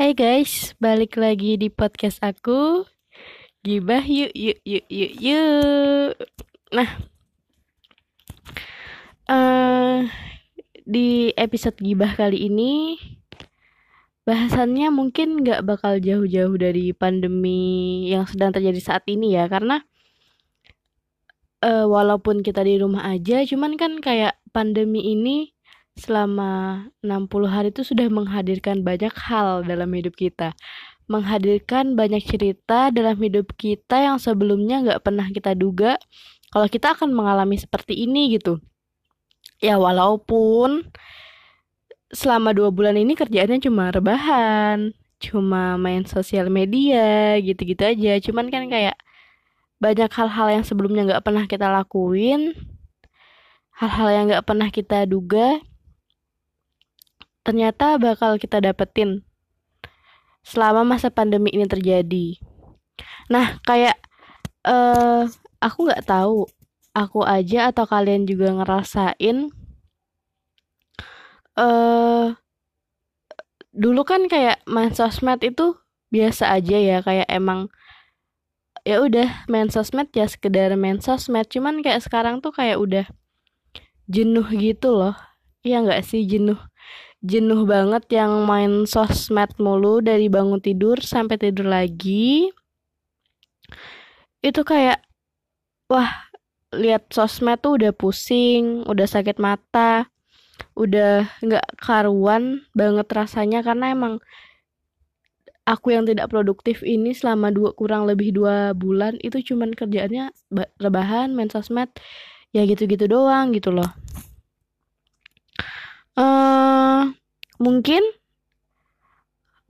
Hai guys, balik lagi di podcast aku. Gibah yuk yuk yuk yuk yuk. Nah, eh di episode gibah kali ini bahasannya mungkin nggak bakal jauh-jauh dari pandemi yang sedang terjadi saat ini ya, karena eh, walaupun kita di rumah aja, cuman kan kayak pandemi ini selama 60 hari itu sudah menghadirkan banyak hal dalam hidup kita. Menghadirkan banyak cerita dalam hidup kita yang sebelumnya nggak pernah kita duga kalau kita akan mengalami seperti ini gitu. Ya walaupun selama dua bulan ini kerjaannya cuma rebahan, cuma main sosial media gitu-gitu aja. Cuman kan kayak banyak hal-hal yang sebelumnya nggak pernah kita lakuin, hal-hal yang nggak pernah kita duga, ternyata bakal kita dapetin selama masa pandemi ini terjadi. Nah, kayak eh aku nggak tahu, aku aja atau kalian juga ngerasain eh dulu kan kayak main sosmed itu biasa aja ya, kayak emang ya udah main sosmed ya sekedar main sosmed, cuman kayak sekarang tuh kayak udah jenuh gitu loh. Iya nggak sih jenuh jenuh banget yang main sosmed mulu dari bangun tidur sampai tidur lagi. Itu kayak wah, lihat sosmed tuh udah pusing, udah sakit mata, udah nggak karuan banget rasanya karena emang aku yang tidak produktif ini selama dua kurang lebih dua bulan itu cuman kerjaannya rebahan main sosmed ya gitu-gitu doang gitu loh. Uh, mungkin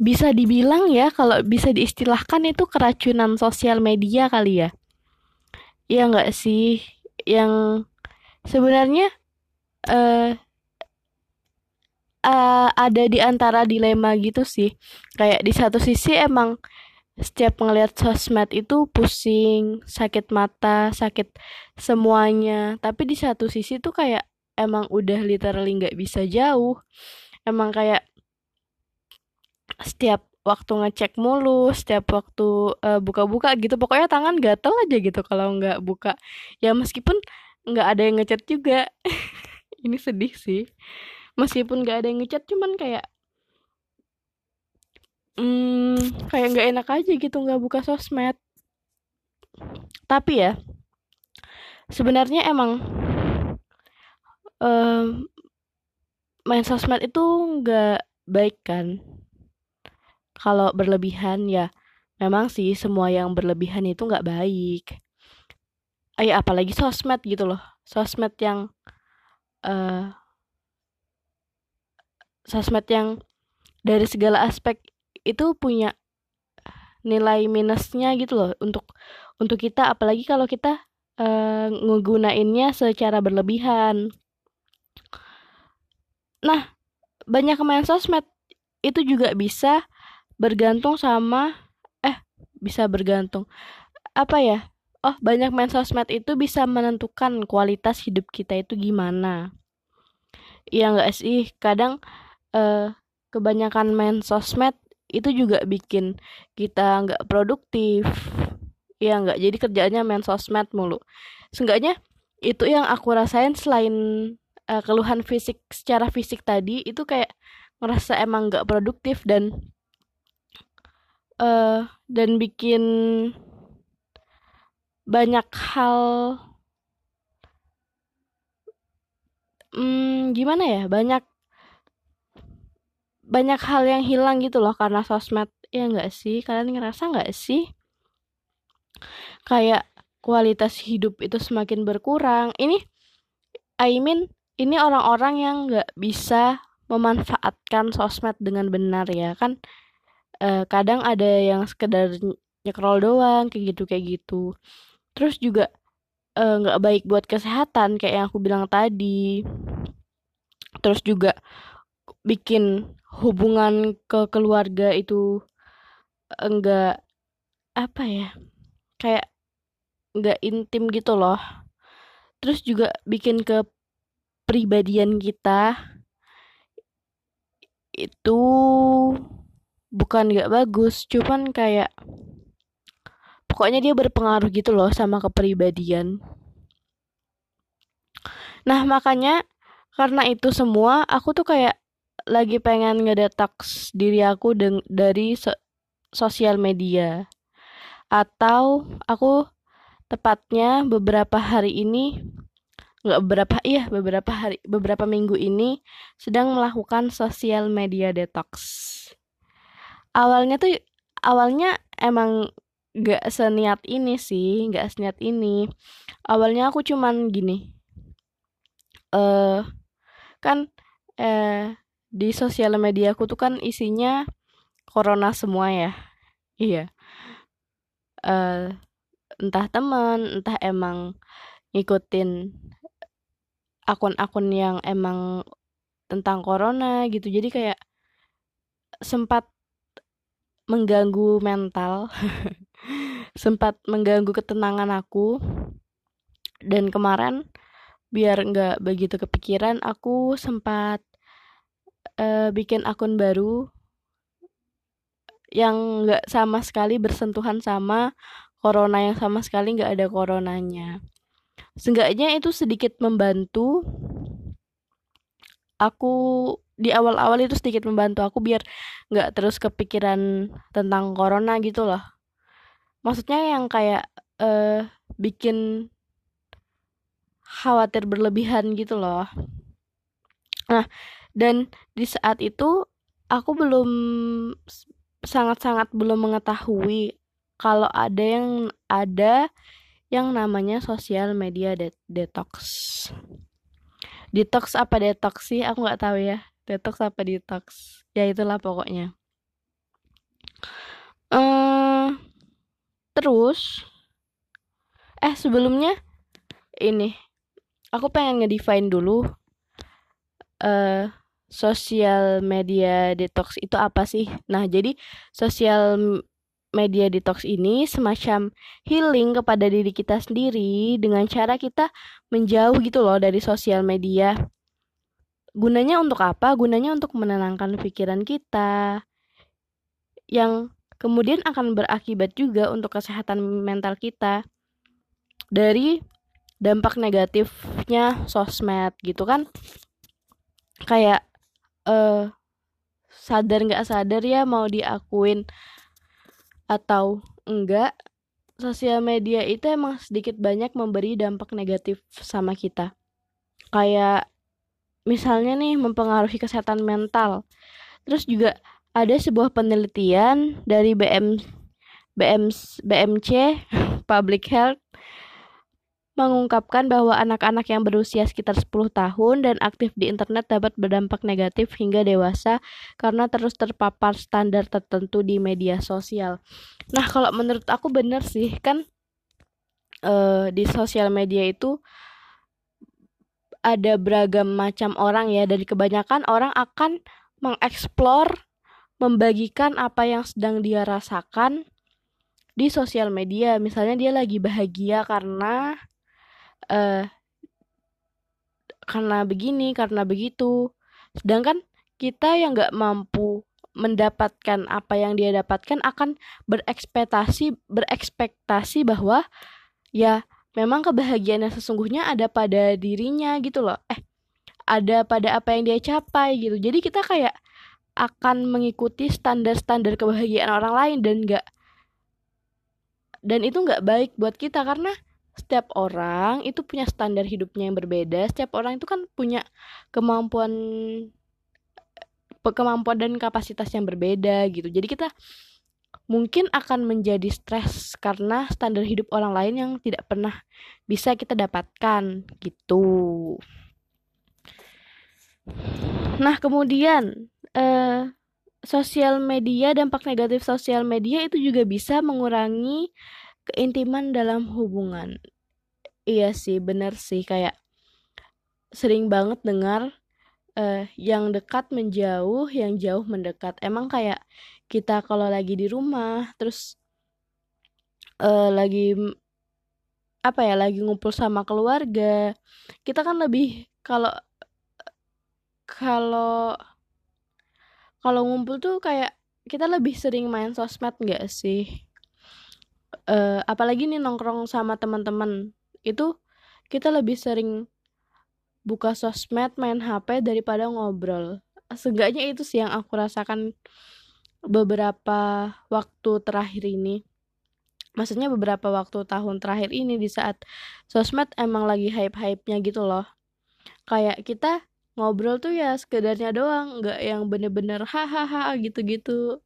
bisa dibilang ya kalau bisa diistilahkan itu keracunan sosial media kali ya. Iya nggak sih? Yang sebenarnya uh, uh, ada di antara dilema gitu sih. Kayak di satu sisi emang setiap ngelihat sosmed itu pusing, sakit mata, sakit semuanya. Tapi di satu sisi tuh kayak emang udah literally nggak bisa jauh. Emang kayak setiap waktu ngecek mulu setiap waktu uh, buka-buka gitu pokoknya tangan gatel aja gitu kalau nggak buka. Ya meskipun nggak ada yang ngechat juga. Ini sedih sih. Meskipun nggak ada yang ngechat cuman kayak hmm, kayak nggak enak aja gitu nggak buka sosmed. Tapi ya sebenarnya emang um, main sosmed itu nggak baik kan? Kalau berlebihan ya memang sih semua yang berlebihan itu nggak baik. Ay, apalagi sosmed gitu loh. Sosmed yang uh, sosmed yang dari segala aspek itu punya nilai minusnya gitu loh untuk untuk kita. Apalagi kalau kita uh, ngegunainnya secara berlebihan Nah, banyak main sosmed itu juga bisa bergantung sama eh bisa bergantung apa ya? Oh, banyak main sosmed itu bisa menentukan kualitas hidup kita itu gimana. Iya nggak sih? Kadang eh, kebanyakan main sosmed itu juga bikin kita nggak produktif. Iya nggak? Jadi kerjaannya main sosmed mulu. Seenggaknya itu yang aku rasain selain uh, keluhan fisik secara fisik tadi itu kayak ngerasa emang nggak produktif dan uh, dan bikin banyak hal hmm, gimana ya banyak banyak hal yang hilang gitu loh karena sosmed. Ya nggak sih? Kalian ngerasa nggak sih? Kayak kualitas hidup itu semakin berkurang. Ini I mean ini orang-orang yang nggak bisa memanfaatkan sosmed dengan benar ya kan? E, kadang ada yang sekedar nyekrol doang kayak gitu kayak gitu. Terus juga eh, nggak e, baik buat kesehatan kayak yang aku bilang tadi. Terus juga bikin hubungan ke keluarga itu enggak apa ya kayak enggak intim gitu loh. Terus juga bikin ke kepribadian kita itu bukan nggak bagus cuman kayak pokoknya dia berpengaruh gitu loh sama kepribadian. Nah makanya karena itu semua aku tuh kayak lagi pengen ngedetox diri aku dari so sosial media. Atau aku tepatnya beberapa hari ini nggak beberapa iya beberapa hari beberapa minggu ini sedang melakukan sosial media detox. Awalnya tuh awalnya emang nggak seniat ini sih nggak seniat ini. Awalnya aku cuman gini eh uh, kan eh di sosial media aku tuh kan isinya corona semua ya. Iya. Uh, entah teman entah emang ngikutin akun-akun yang emang tentang corona gitu jadi kayak sempat mengganggu mental sempat mengganggu ketenangan aku dan kemarin biar nggak begitu kepikiran aku sempat uh, bikin akun baru yang nggak sama sekali bersentuhan sama corona yang sama sekali nggak ada coronanya. Seenggaknya itu sedikit membantu aku di awal-awal itu sedikit membantu aku biar nggak terus kepikiran tentang corona gitu loh. Maksudnya yang kayak uh, bikin khawatir berlebihan gitu loh. Nah, dan di saat itu aku belum sangat-sangat belum mengetahui kalau ada yang ada yang namanya sosial media de detox. Detox apa detox sih? Aku nggak tahu ya. Detox apa detox? Ya itulah pokoknya. Uh, terus, eh sebelumnya ini, aku pengen ngedefine dulu uh, sosial media detox itu apa sih? Nah, jadi sosial media detox ini semacam healing kepada diri kita sendiri dengan cara kita menjauh gitu loh dari sosial media. Gunanya untuk apa? Gunanya untuk menenangkan pikiran kita yang kemudian akan berakibat juga untuk kesehatan mental kita dari dampak negatifnya sosmed gitu kan. Kayak uh, sadar nggak sadar ya mau diakuin atau enggak sosial media itu emang sedikit banyak memberi dampak negatif sama kita. Kayak misalnya nih mempengaruhi kesehatan mental. Terus juga ada sebuah penelitian dari BM BM BMC Public Health mengungkapkan bahwa anak-anak yang berusia sekitar 10 tahun dan aktif di internet dapat berdampak negatif hingga dewasa karena terus terpapar standar tertentu di media sosial. Nah, kalau menurut aku bener sih, kan uh, di sosial media itu ada beragam macam orang ya, dari kebanyakan orang akan mengeksplor, membagikan apa yang sedang dia rasakan di sosial media. Misalnya dia lagi bahagia karena uh, karena begini karena begitu. Sedangkan kita yang nggak mampu mendapatkan apa yang dia dapatkan akan berekspektasi berekspektasi bahwa ya memang kebahagiaan yang sesungguhnya ada pada dirinya gitu loh. Eh ada pada apa yang dia capai gitu. Jadi kita kayak akan mengikuti standar-standar kebahagiaan orang lain dan nggak dan itu nggak baik buat kita karena setiap orang itu punya standar hidupnya yang berbeda. Setiap orang itu kan punya kemampuan kemampuan dan kapasitas yang berbeda gitu. Jadi kita mungkin akan menjadi stres karena standar hidup orang lain yang tidak pernah bisa kita dapatkan gitu. Nah kemudian eh, sosial media dampak negatif sosial media itu juga bisa mengurangi keintiman dalam hubungan. Iya sih bener sih. Kayak sering banget dengar uh, yang dekat menjauh yang jauh mendekat. Emang kayak kita kalau lagi di rumah terus uh, lagi apa ya lagi ngumpul sama keluarga kita kan lebih kalau kalau kalau ngumpul tuh kayak kita lebih sering main sosmed nggak sih uh, apalagi nih nongkrong sama teman-teman itu kita lebih sering buka sosmed main HP daripada ngobrol. Seenggaknya itu sih yang aku rasakan beberapa waktu terakhir ini. Maksudnya beberapa waktu tahun terakhir ini di saat sosmed emang lagi hype-hype-nya gitu loh. Kayak kita ngobrol tuh ya sekedarnya doang nggak yang bener-bener hahaha gitu-gitu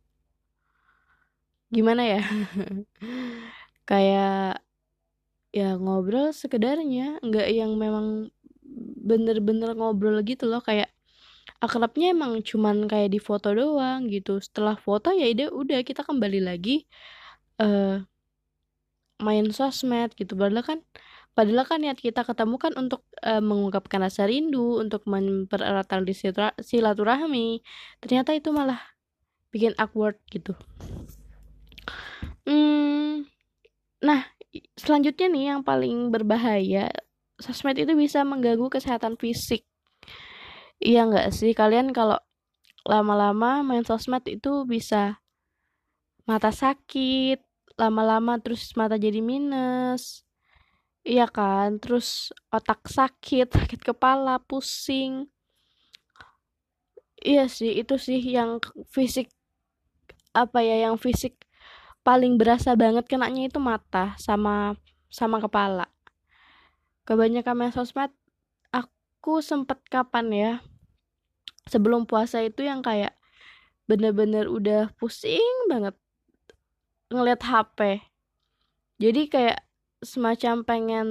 gimana ya? Kayak ya ngobrol sekedarnya nggak yang memang bener-bener ngobrol gitu loh. Kayak akrabnya emang cuman kayak di foto doang gitu. Setelah foto ya udah udah kita kembali lagi uh, main sosmed gitu. Padahal kan padahal kan niat kita ketemu kan untuk uh, mengungkapkan rasa rindu untuk mempererat tali silaturahmi. Ternyata itu malah bikin awkward gitu hmm, nah selanjutnya nih yang paling berbahaya sosmed itu bisa mengganggu kesehatan fisik. Iya nggak sih? Kalian kalau lama-lama main sosmed itu bisa mata sakit lama-lama terus mata jadi minus. Iya kan? Terus otak sakit sakit kepala pusing. Iya sih itu sih yang fisik apa ya yang fisik paling berasa banget kenanya itu mata sama sama kepala. Kebanyakan main sosmed aku sempet kapan ya sebelum puasa itu yang kayak bener-bener udah pusing banget ngeliat HP jadi kayak semacam pengen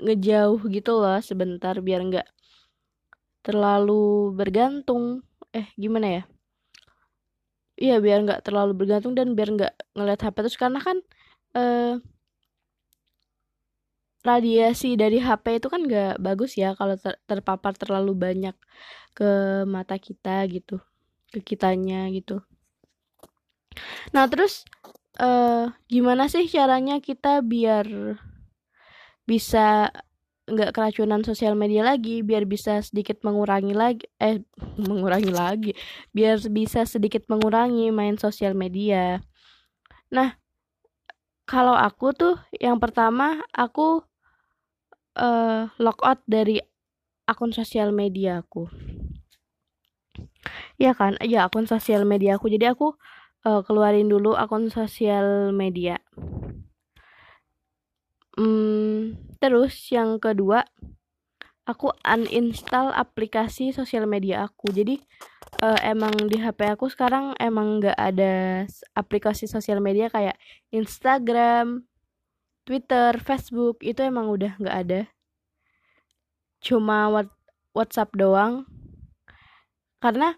ngejauh gitu loh sebentar biar nggak terlalu bergantung. Eh gimana ya iya biar nggak terlalu bergantung dan biar nggak ngeliat HP terus. Karena kan eh, radiasi dari HP itu kan nggak bagus ya kalau ter terpapar terlalu banyak ke mata kita gitu ke kitanya gitu. Nah terus uh, gimana sih caranya kita biar bisa nggak keracunan sosial media lagi biar bisa sedikit mengurangi lagi eh mengurangi lagi biar bisa sedikit mengurangi main sosial media. Nah kalau aku tuh yang pertama aku uh, logout dari akun sosial media aku. Ya kan? Ya akun sosial media aku. Jadi aku uh, keluarin dulu akun sosial media. Hmm, terus yang kedua, aku uninstall aplikasi sosial media aku. Jadi uh, emang di HP aku sekarang emang nggak ada aplikasi sosial media kayak Instagram, Twitter, Facebook itu emang udah nggak ada. Cuma WhatsApp doang. Karena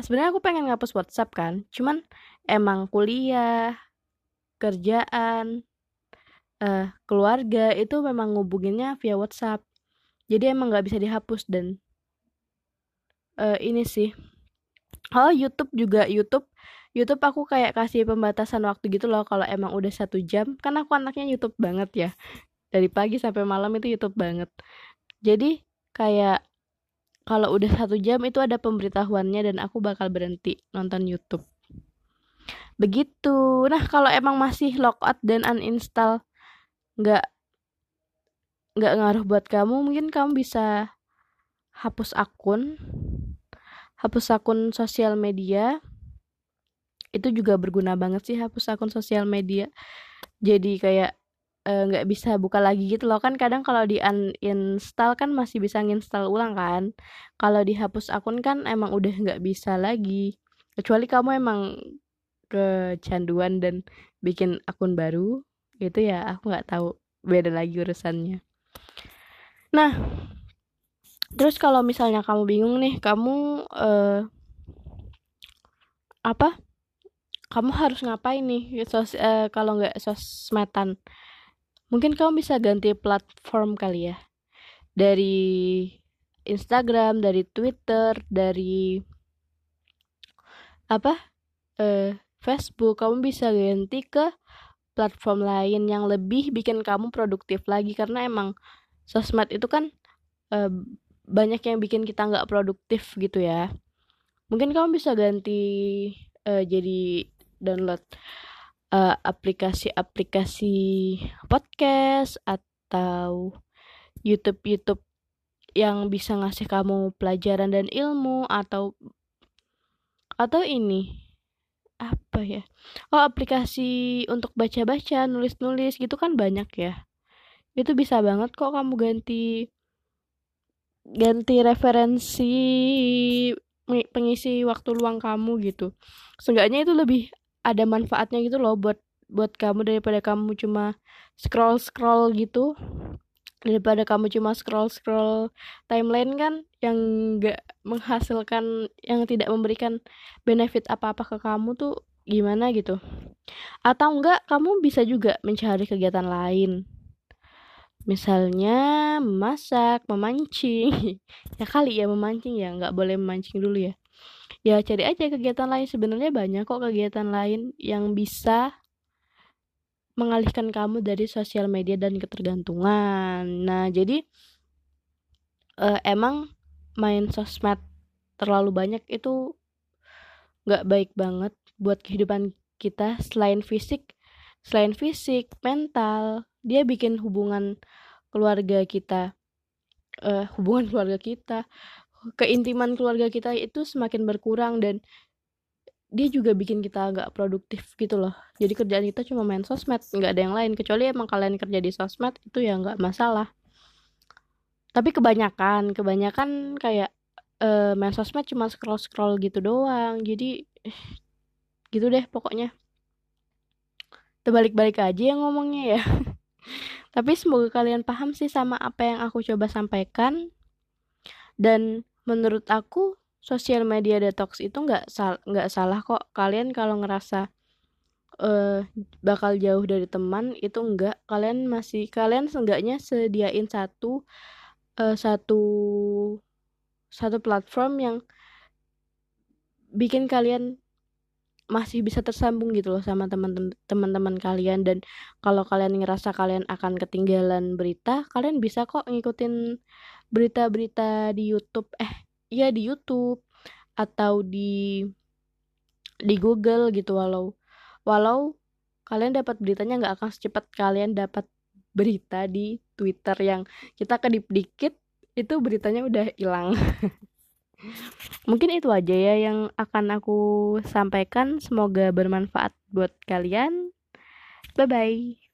sebenarnya aku pengen ngapus WhatsApp kan, cuman emang kuliah, kerjaan, uh, keluarga itu memang ngubunginnya via WhatsApp. Jadi emang nggak bisa dihapus dan uh, ini sih. Oh YouTube juga YouTube. YouTube aku kayak kasih pembatasan waktu gitu loh kalau emang udah satu jam. Kan aku anaknya YouTube banget ya. Dari pagi sampai malam itu YouTube banget. Jadi kayak kalau udah satu jam itu ada pemberitahuannya dan aku bakal berhenti nonton YouTube. Begitu. Nah, kalau emang masih logout dan uninstall nggak nggak ngaruh buat kamu, mungkin kamu bisa hapus akun, hapus akun sosial media. Itu juga berguna banget sih hapus akun sosial media. Jadi kayak eh, nggak uh, bisa buka lagi gitu loh kan kadang kalau di uninstall kan masih bisa nginstal ulang kan kalau dihapus akun kan emang udah nggak bisa lagi kecuali kamu emang kecanduan dan bikin akun baru itu ya aku nggak tahu. Beda lagi urusannya. Nah terus kalau misalnya kamu bingung nih kamu uh, apa? Kamu harus ngapain nih? Sos uh, kalau nggak sosmedan. Mungkin kamu bisa ganti platform kali ya. Dari Instagram dari Twitter dari apa? Eh Facebook, kamu bisa ganti ke platform lain yang lebih bikin kamu produktif lagi karena emang sosmed itu kan e, banyak yang bikin kita nggak produktif gitu ya. Mungkin kamu bisa ganti uh, jadi download aplikasi aplikasi-aplikasi podcast atau YouTube YouTube yang bisa ngasih kamu pelajaran dan ilmu atau atau ini apa ya? Oh aplikasi untuk baca-baca nulis-nulis gitu kan banyak ya. Itu bisa banget kok kamu ganti ganti referensi pengisi waktu luang kamu gitu. Seenggaknya itu lebih ada manfaatnya gitu loh buat buat kamu daripada kamu cuma scroll scroll gitu daripada kamu cuma scroll scroll timeline kan yang gak menghasilkan yang tidak memberikan benefit apa apa ke kamu tuh gimana gitu? Atau enggak kamu bisa juga mencari kegiatan lain. Misalnya memasak memancing. Ya kali ya memancing ya nggak boleh memancing dulu ya. Ya cari aja kegiatan lain. Sebenarnya banyak kok kegiatan lain yang bisa mengalihkan kamu dari sosial media dan ketergantungan. Nah, jadi uh, emang main sosmed terlalu banyak itu nggak baik banget buat kehidupan kita selain fisik, selain fisik, mental, dia bikin hubungan keluarga kita, uh, hubungan keluarga kita, keintiman keluarga kita itu semakin berkurang dan dia juga bikin kita agak produktif gitu loh. Jadi kerjaan kita cuma main sosmed nggak ada yang lain. Kecuali emang kalian kerja di sosmed itu ya nggak masalah. Tapi kebanyakan kebanyakan kayak uh, main sosmed cuma scroll scroll gitu doang. Jadi gitu deh pokoknya. Terbalik-balik aja yang ngomongnya ya. Tapi semoga kalian paham sih sama apa yang aku coba sampaikan. Dan menurut aku sosial media detox itu nggak sal nggak salah kok. Kalian kalau ngerasa uh, bakal jauh dari teman itu enggak kalian masih kalian seenggaknya sediain satu uh, satu satu platform yang bikin kalian masih bisa tersambung gitu loh sama teman-teman kalian. Dan kalau kalian ngerasa kalian akan ketinggalan berita kalian bisa kok ngikutin berita-berita di YouTube. Eh ya di YouTube atau di di Google gitu walau walau kalian dapat beritanya nggak akan secepat kalian dapat berita di Twitter yang kita kedip dikit itu beritanya udah hilang. Mungkin itu aja ya yang akan aku sampaikan. Semoga bermanfaat buat kalian. Bye bye.